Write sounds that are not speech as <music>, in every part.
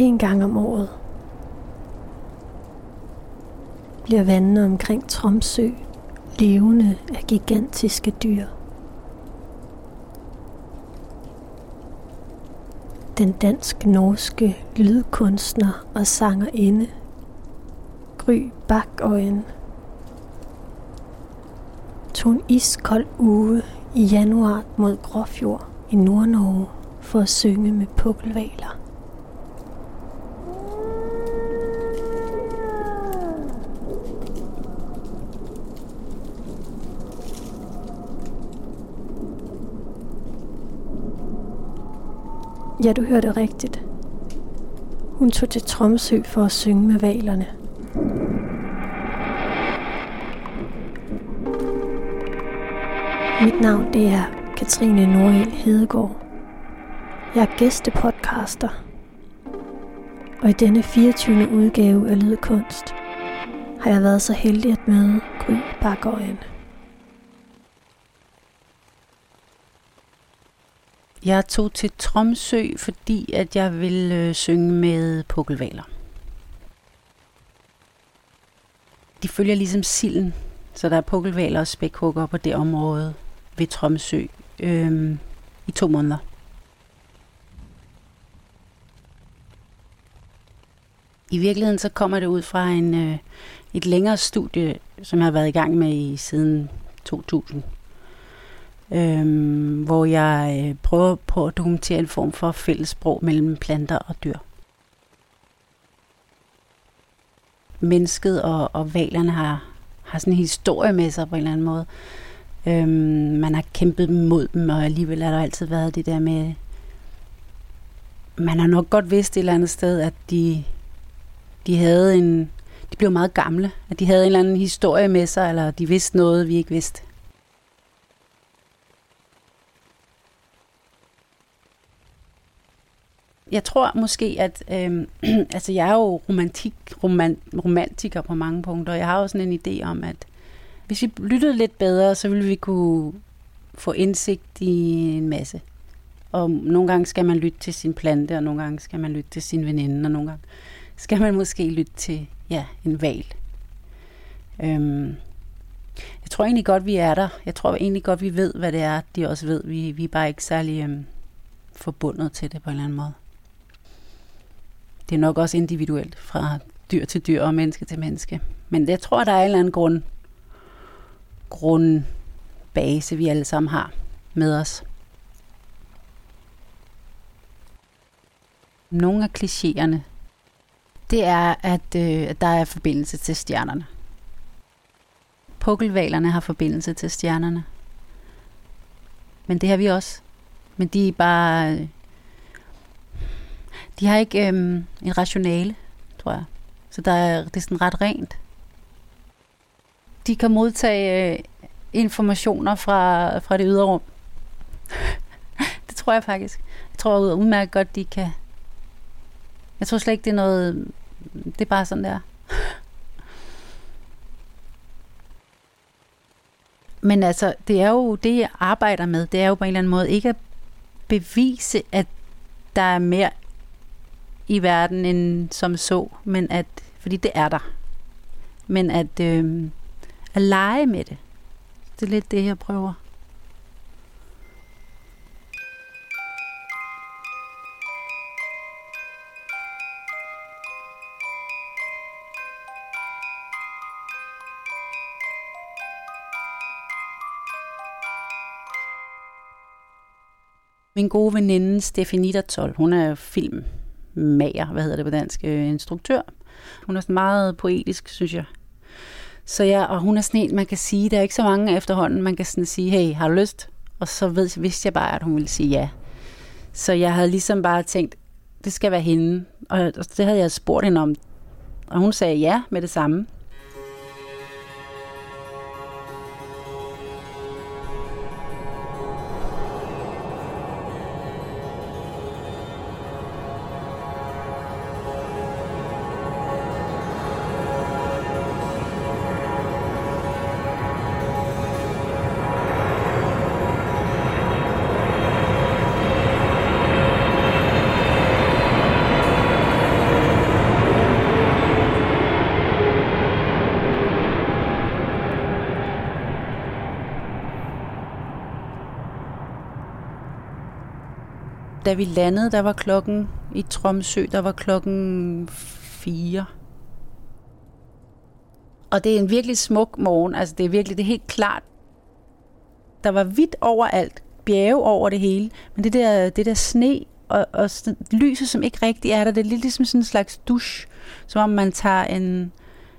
En gang om året bliver vandene omkring Tromsø levende af gigantiske dyr. Den dansk-norske lydkunstner og sangerinde Gry Bakøjen tog en iskold uge i januar mod Gråfjord i Nordnorge for at synge med pukkelvaler. Ja, du hørte rigtigt. Hun tog til Tromsø for at synge med valerne. Mit navn det er Katrine Nordel Hedegaard. Jeg er gæstepodcaster. Og i denne 24. udgave af Lydkunst har jeg været så heldig at møde Gry Bakøjen. Jeg tog til Tromsø, fordi at jeg ville øh, synge med pukkelvaler. De følger ligesom silden, så der er pukkelvaler og spækhugger på det område ved Tromsø øh, i to måneder. I virkeligheden så kommer det ud fra en, øh, et længere studie, som jeg har været i gang med i siden 2000 øhm, hvor jeg øh, prøver på at dokumentere en form for fællessprog mellem planter og dyr. Mennesket og, og valerne har, har sådan en historie med sig på en eller anden måde. Øhm, man har kæmpet mod dem, og alligevel har der altid været det der med... Man har nok godt vidst et eller andet sted, at de, de havde en... De blev meget gamle, at de havde en eller anden historie med sig, eller de vidste noget, vi ikke vidste. Jeg tror måske, at øh, <clears throat> altså jeg er jo romantik, roman, romantiker på mange punkter. Jeg har jo sådan en idé om, at hvis vi lyttede lidt bedre, så ville vi kunne få indsigt i en masse. Og nogle gange skal man lytte til sin plante, og nogle gange skal man lytte til sin veninde, og nogle gange skal man måske lytte til ja, en val. Øhm, jeg tror egentlig godt, vi er der. Jeg tror egentlig godt, vi ved, hvad det er, de også ved. Vi, vi er bare ikke særlig øhm, forbundet til det på en eller anden måde det er nok også individuelt fra dyr til dyr og menneske til menneske. Men jeg tror, der er en eller anden grund, grundbase, vi alle sammen har med os. Nogle af klichéerne, det er, at, øh, at der er forbindelse til stjernerne. Pukkelvalerne har forbindelse til stjernerne. Men det har vi også. Men de er bare øh, de har ikke øhm, en rationale, tror jeg. Så der er, det er sådan ret rent. De kan modtage øh, informationer fra, fra det ydre rum. <laughs> det tror jeg faktisk. Jeg tror udmærket godt, de kan... Jeg tror slet ikke, det er noget... Det er bare sådan der. <laughs> Men altså, det er jo det, jeg arbejder med. Det er jo på en eller anden måde ikke at bevise, at der er mere i verden end som så, men at, fordi det er der. Men at, øh, at lege med det, det er lidt det, jeg prøver. Min gode veninde Stefanita Dertol, hun er film mager, hvad hedder det på dansk, øh, instruktør. Hun er sådan meget poetisk, synes jeg. Så ja, og hun er sådan en, man kan sige, der er ikke så mange efterhånden, man kan sådan sige, hey, har du lyst? Og så ved, vidste jeg bare, at hun ville sige ja. Så jeg havde ligesom bare tænkt, det skal være hende. Og det havde jeg spurgt hende om. Og hun sagde ja med det samme. Da vi landede, der var klokken i Tromsø, der var klokken 4. Og det er en virkelig smuk morgen. Altså det er virkelig, det er helt klart. Der var hvidt overalt. Bjerge over det hele. Men det der, det der sne og, og lyset, som ikke rigtig er der, det er lidt ligesom sådan en slags dusch. Som om man tager en,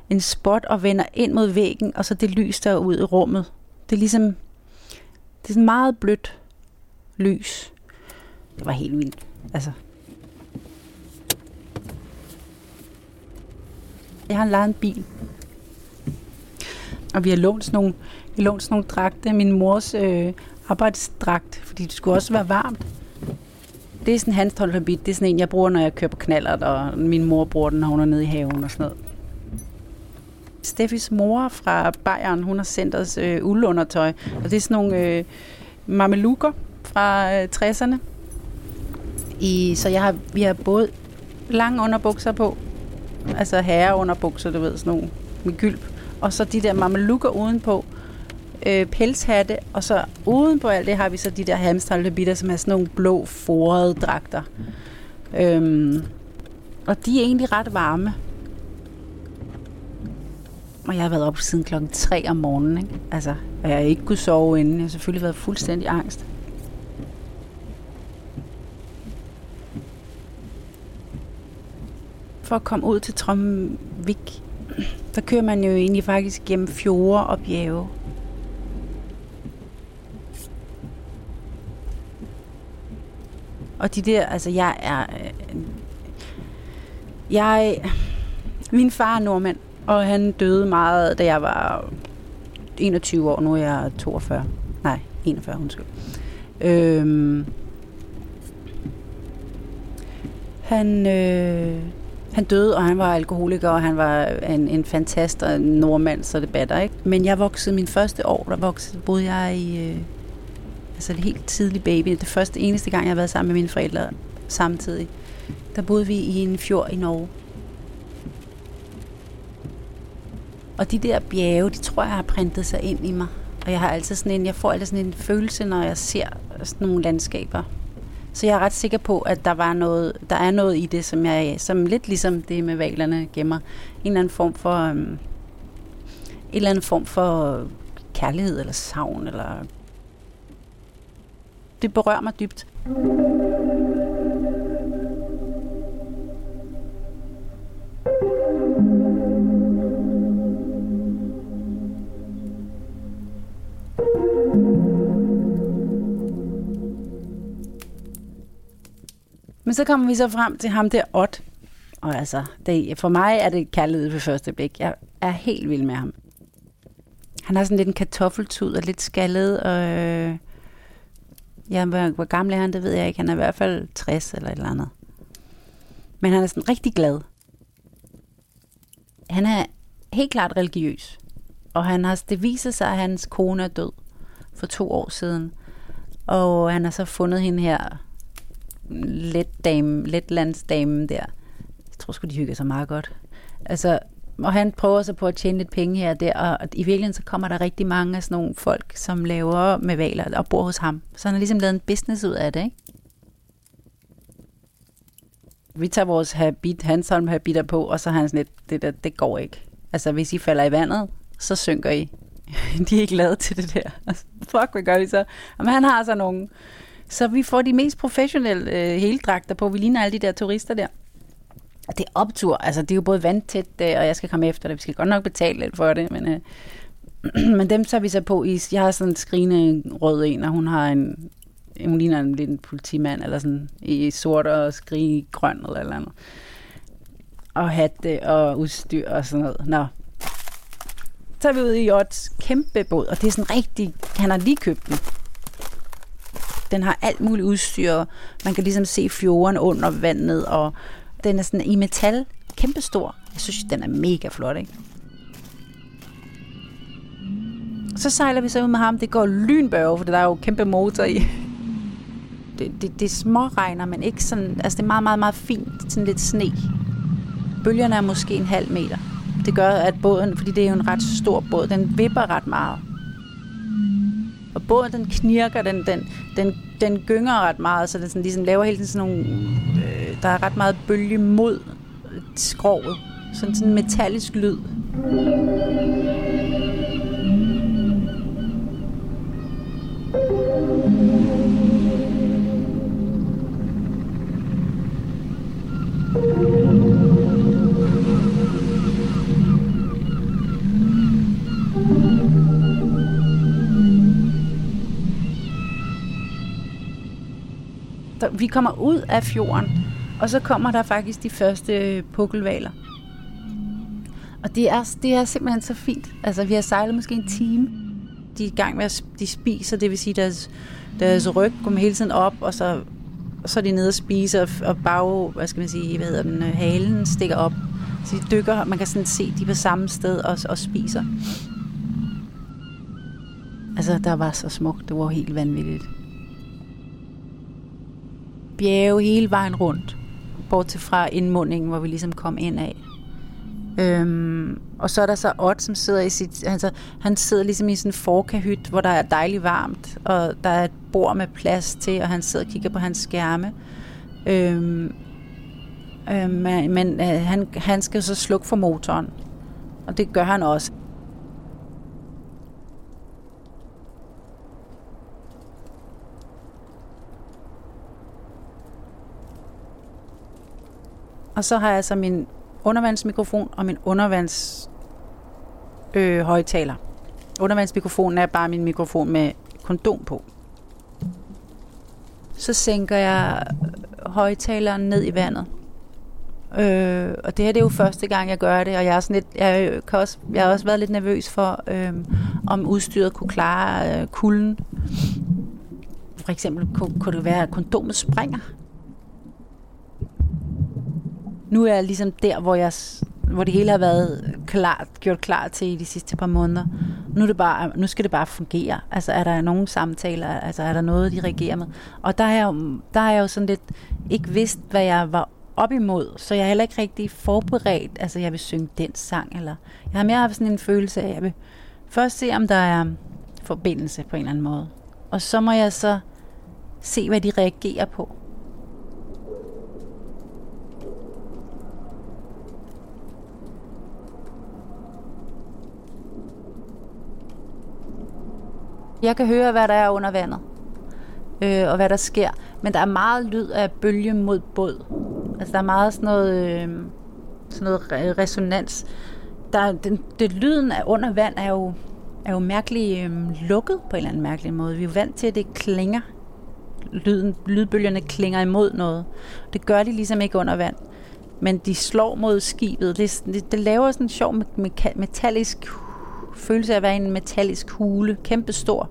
en spot og vender ind mod væggen, og så det lys, der er ud i rummet. Det er ligesom, det er sådan meget blødt lys. Det var helt vildt. Altså. Jeg har lejet en bil. Og vi har lånt sådan nogle, vi har lånt sådan nogle dragte. Min mors øh, arbejdsdragt, fordi det skulle også være varmt. Det er sådan hans habit. Det er sådan en, jeg bruger, når jeg kører på knallert, og min mor bruger den, når hun er nede i haven og sådan noget. Steffis mor fra Bayern, hun har sendt os øh, uldundertøj. Og det er sådan nogle øh, mamelukker fra øh, 60'erne. I, så jeg har, vi har både lange underbukser på, altså herre underbukser, du ved, sådan nogle med gylp, og så de der mamelukker udenpå, øh, pelshatte, og så udenpå alt det har vi så de der hamsterlebitter, som er sådan nogle blå, forede dragter. Øhm, og de er egentlig ret varme. Og jeg har været op siden klokken 3 om morgenen, ikke? Altså, og jeg har ikke kunne sove inden. Jeg har selvfølgelig været fuldstændig angst. For at komme ud til Tromvik, der kører man jo egentlig faktisk gennem fjorde og bjerge. Og de der, altså jeg er... Øh, jeg... Min far er nordmand, og han døde meget, da jeg var 21 år. Nu er jeg 42. Nej, 41, undskyld. Øhm, han, øh, han døde, og han var alkoholiker, og han var en, en fantast og en nordmand, så det batter, ikke? Men jeg voksede min første år, der voksede, boede jeg i... Øh, altså helt tidlig baby. Det første eneste gang, jeg har været sammen med mine forældre samtidig. Der boede vi i en fjord i Norge. Og de der bjerge, de tror jeg har printet sig ind i mig. Og jeg har altid sådan en, jeg får altid sådan en følelse, når jeg ser sådan nogle landskaber. Så jeg er ret sikker på, at der var noget, der er noget i det, som jeg, som lidt ligesom det med valerne gemmer. En eller anden form for, øhm, en eller anden form for kærlighed eller savn eller det berører mig dybt. Men så kommer vi så frem til ham der Ott. Og altså, det, for mig er det kærlighed ved første blik. Jeg er helt vild med ham. Han har sådan lidt en kartoffeltud og lidt skaldet, og øh, Ja, hvor, hvor gammel er han, det ved jeg ikke. Han er i hvert fald 60 eller et eller andet. Men han er sådan rigtig glad. Han er helt klart religiøs. Og han har, det viser sig, at hans kone er død for to år siden. Og han har så fundet hende her let dame, letlandsdamen der. Jeg tror sgu, de hygger sig meget godt. Altså, og han prøver så på at tjene lidt penge her og der, og i virkeligheden så kommer der rigtig mange af sådan nogle folk, som laver med valer og bor hos ham. Så han har ligesom lavet en business ud af det, ikke? Vi tager vores habit, Hansholm habiter på, og så har han sådan lidt, det der, det går ikke. Altså, hvis I falder i vandet, så synker I. <laughs> de er ikke lavet til det der. Altså, fuck, hvad gør vi så? Men han har så nogle... Så vi får de mest professionelle øh, heldragter på. Vi ligner alle de der turister der det er optur. Altså, det er jo både vandtæt, øh, og jeg skal komme efter det. Vi skal godt nok betale lidt for det, men, øh, <clears throat> men dem tager vi så på i. Jeg har sådan en skrigende rød en, og hun har en, hun ligner en lille politimand, eller sådan i sort og skrig grøn, eller eller andet. Og hatte øh, og udstyr og sådan noget. Nå. Så er vi ude i Jots kæmpe båd, og det er sådan rigtig, han har lige købt den. Den har alt muligt udstyr. Man kan ligesom se fjorden under vandet, og den er sådan i metal, kæmpestor. Jeg synes, den er mega flot, ikke? Så sejler vi så ud med ham. Det går lynbørge, for der er jo kæmpe motor i. Det, det, det små regner, men ikke sådan... Altså, det er meget, meget, meget fint. Sådan lidt sne. Bølgerne er måske en halv meter. Det gør, at båden, fordi det er jo en ret stor båd, den vipper ret meget. Og båden, den knirker, den, den, den den gynger ret meget, så den sådan, ligesom laver hele tiden sådan nogle... Øh, der er ret meget bølge mod skroget. Sådan sådan en metallisk lyd. Vi kommer ud af fjorden, og så kommer der faktisk de første pukkelvaler. Og det er, det er simpelthen så fint. Altså, vi har sejlet måske en time. De er i gang med at de spiser, det vil sige, deres, deres ryg kommer hele tiden op, og så, og så er de nede og spiser, og bag, hvad skal man sige, hvad hedder den, halen stikker op. Så de dykker, man kan sådan se, de er på samme sted og, og spiser. Altså, der var så smukt, det var helt vanvittigt. Bjerge hele vejen rundt, bortset fra indmundingen, hvor vi ligesom kom ind af. Øhm, og så er der så Ott, som sidder i sit... Altså, han sidder ligesom i sådan en forkahyt, hvor der er dejligt varmt, og der er et bord med plads til, og han sidder og kigger på hans skærme. Øhm, øhm, men øh, han, han skal så slukke for motoren, og det gør han også. Og så har jeg altså min undervandsmikrofon og min undervands øh, højtaler. Undervandsmikrofonen er bare min mikrofon med kondom på. Så sænker jeg højtaleren ned i vandet. Øh, og det her det er jo første gang, jeg gør det, og jeg, er sådan lidt, jeg, øh, kan også, jeg har også været lidt nervøs for, øh, om udstyret kunne klare øh, kulden. For eksempel kunne, kunne det være, at kondomet springer nu er jeg ligesom der, hvor, jeg, hvor det hele har været klart, gjort klar til i de sidste par måneder. Nu, er det bare, nu skal det bare fungere. Altså er der nogen samtaler, altså er der noget, de reagerer med. Og der er jeg jo, der er jeg jo sådan lidt ikke vidst, hvad jeg var op imod, så jeg er heller ikke rigtig forberedt, altså jeg vil synge den sang, eller jeg har mere haft sådan en følelse af, at jeg vil først se, om der er forbindelse på en eller anden måde. Og så må jeg så se, hvad de reagerer på. Jeg kan høre, hvad der er under vandet, øh, og hvad der sker. Men der er meget lyd af bølge mod båd. Altså, der er meget sådan noget, øh, sådan noget resonans. Der, den, det, lyden af under vand er jo, er jo mærkeligt øh, lukket på en eller anden mærkelig måde. Vi er jo vant til, at det klinger. Lyden, lydbølgerne klinger imod noget. Det gør de ligesom ikke under vand. Men de slår mod skibet. Det, det, det laver sådan en sjov metallisk følelse af at være en metallisk hule, kæmpe stor.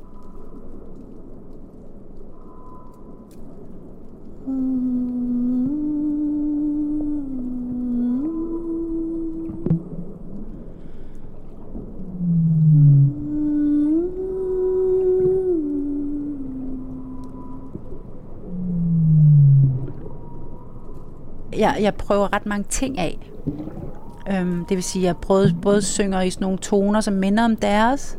Jeg, jeg prøver ret mange ting af. Øhm, det vil sige, at jeg både, både synger i sådan nogle toner, som minder om deres.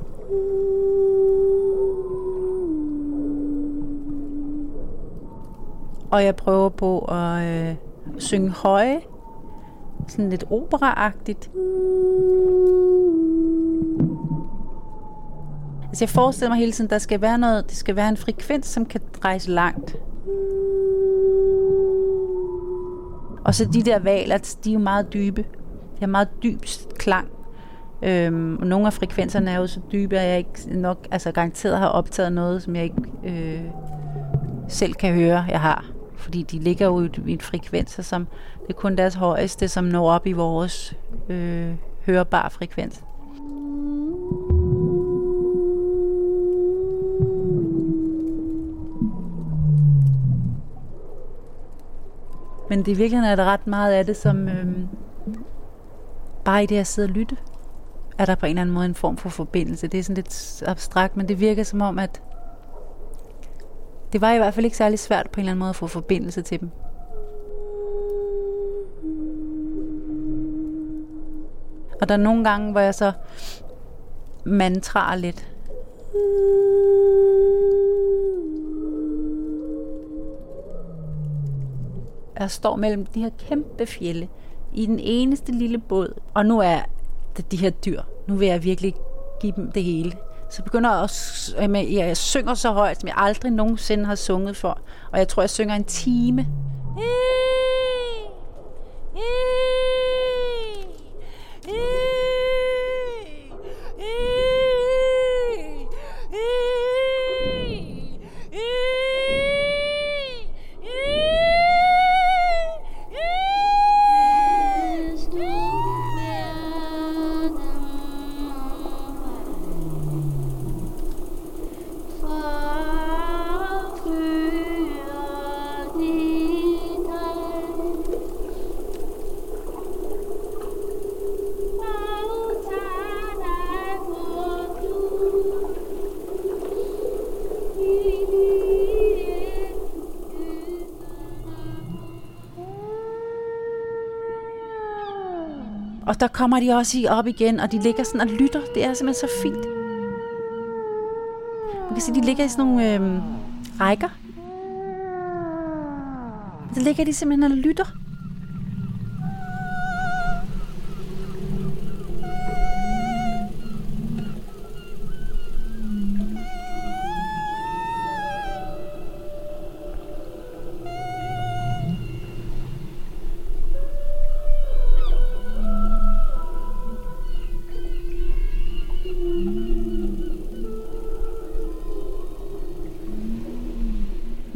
Og jeg prøver på at øh, synge høje, sådan lidt operaagtigt. Altså jeg forestiller mig hele tiden, der skal være noget, det skal være en frekvens, som kan rejse langt. Og så de der valer, de er jo meget dybe. Det har meget dyb klang. Øhm, og nogle af frekvenserne er jo så dybe, at jeg ikke nok altså garanteret har optaget noget, som jeg ikke øh, selv kan høre, jeg har. Fordi de ligger jo i en frekvenser, som det er kun deres højeste, som når op i vores øh, hørbare frekvens. Men det i virkeligheden er der ret meget af det, som, øh, bare i det at sidde og lytte, er der på en eller anden måde en form for forbindelse. Det er sådan lidt abstrakt, men det virker som om, at det var i hvert fald ikke særlig svært på en eller anden måde at få forbindelse til dem. Og der er nogle gange, hvor jeg så mantraer lidt. Jeg står mellem de her kæmpe fjelle i den eneste lille båd, og nu er det de her dyr. Nu vil jeg virkelig give dem det hele. Så begynder jeg at jeg synger så højt, som jeg aldrig nogensinde har sunget for. Og jeg tror, jeg synger en time. Og der kommer de også op igen, og de ligger sådan og lytter. Det er simpelthen så fint. Man kan se, de ligger i sådan nogle øh, rækker. Så ligger de simpelthen og lytter.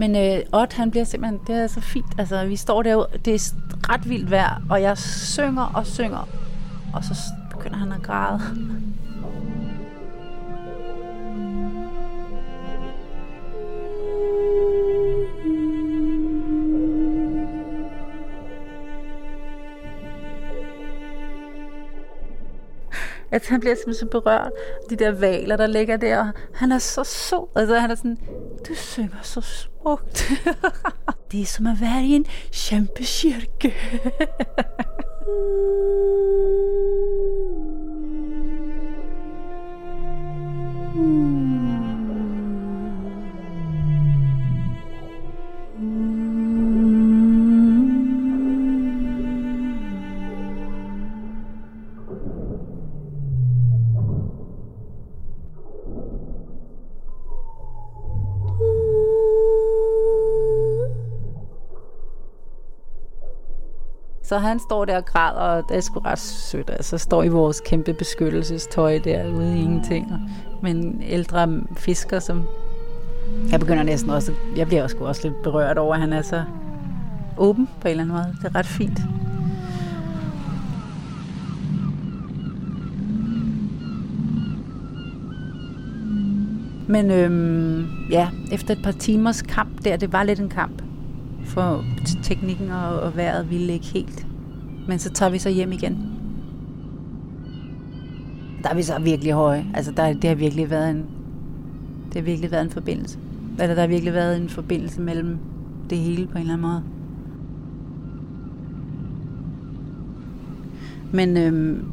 Men øh, Ott, han bliver simpelthen, det er så fint. Altså, vi står derude, det er ret vildt vejr, og jeg synger og synger, og så begynder han at græde. at han bliver simpelthen så berørt. De der valer, der ligger der, han er så sød. Altså, han er sådan, du synger så smukt. <laughs> det er som at være i en kæmpe kirke. <laughs> Så han står der og græder, og det er sgu ret sødt. Altså, står i vores kæmpe beskyttelsestøj der ude i ingenting. Men ældre fisker, som... Jeg begynder næsten også... Jeg bliver også, også lidt berørt over, at han er så åben på en eller anden måde. Det er ret fint. Men øhm, ja, efter et par timers kamp der, det var lidt en kamp, for teknikken og, og vejret ville ikke helt. Men så tager vi så hjem igen. Der er vi så virkelig høje. Altså, der, det har virkelig været en, det har virkelig været en forbindelse. Eller der har virkelig været en forbindelse mellem det hele på en eller anden måde. Men, øhm,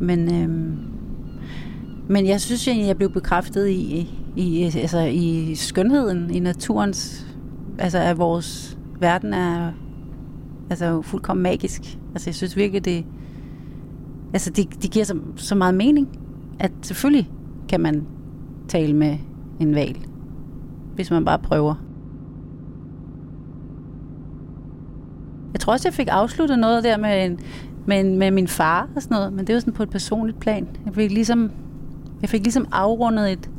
men, øhm, men jeg synes egentlig, jeg blev bekræftet i, i, altså, i skønheden, i naturens, altså af vores verden er altså fuldkommen magisk. Altså jeg synes virkelig, det, altså det, det giver så, så meget mening, at selvfølgelig kan man tale med en val, hvis man bare prøver. Jeg tror også, jeg fik afsluttet noget der med, en, med, en, med min far og sådan noget, men det var sådan på et personligt plan. Jeg fik ligesom, jeg fik ligesom afrundet et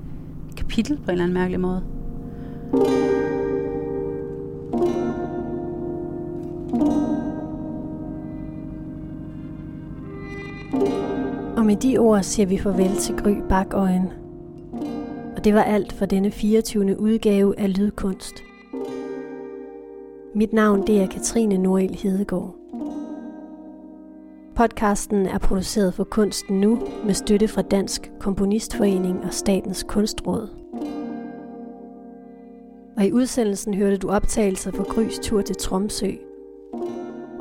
kapitel på en eller anden mærkelig måde. Og med de ord siger vi farvel til Gry Bakøjen. Og det var alt for denne 24. udgave af Lydkunst. Mit navn det er Katrine Noel Hedegaard. Podcasten er produceret for Kunsten Nu med støtte fra Dansk Komponistforening og Statens Kunstråd. Og i udsendelsen hørte du optagelser fra Grys tur til Tromsø –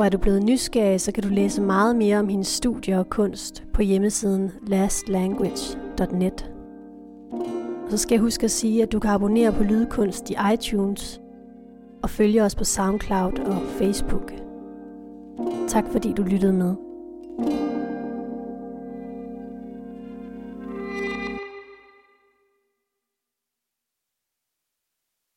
og er du blevet nysgerrig, så kan du læse meget mere om hendes studier og kunst på hjemmesiden lastlanguage.net. Og så skal jeg huske at sige, at du kan abonnere på Lydkunst i iTunes, og følge os på SoundCloud og Facebook. Tak fordi du lyttede med.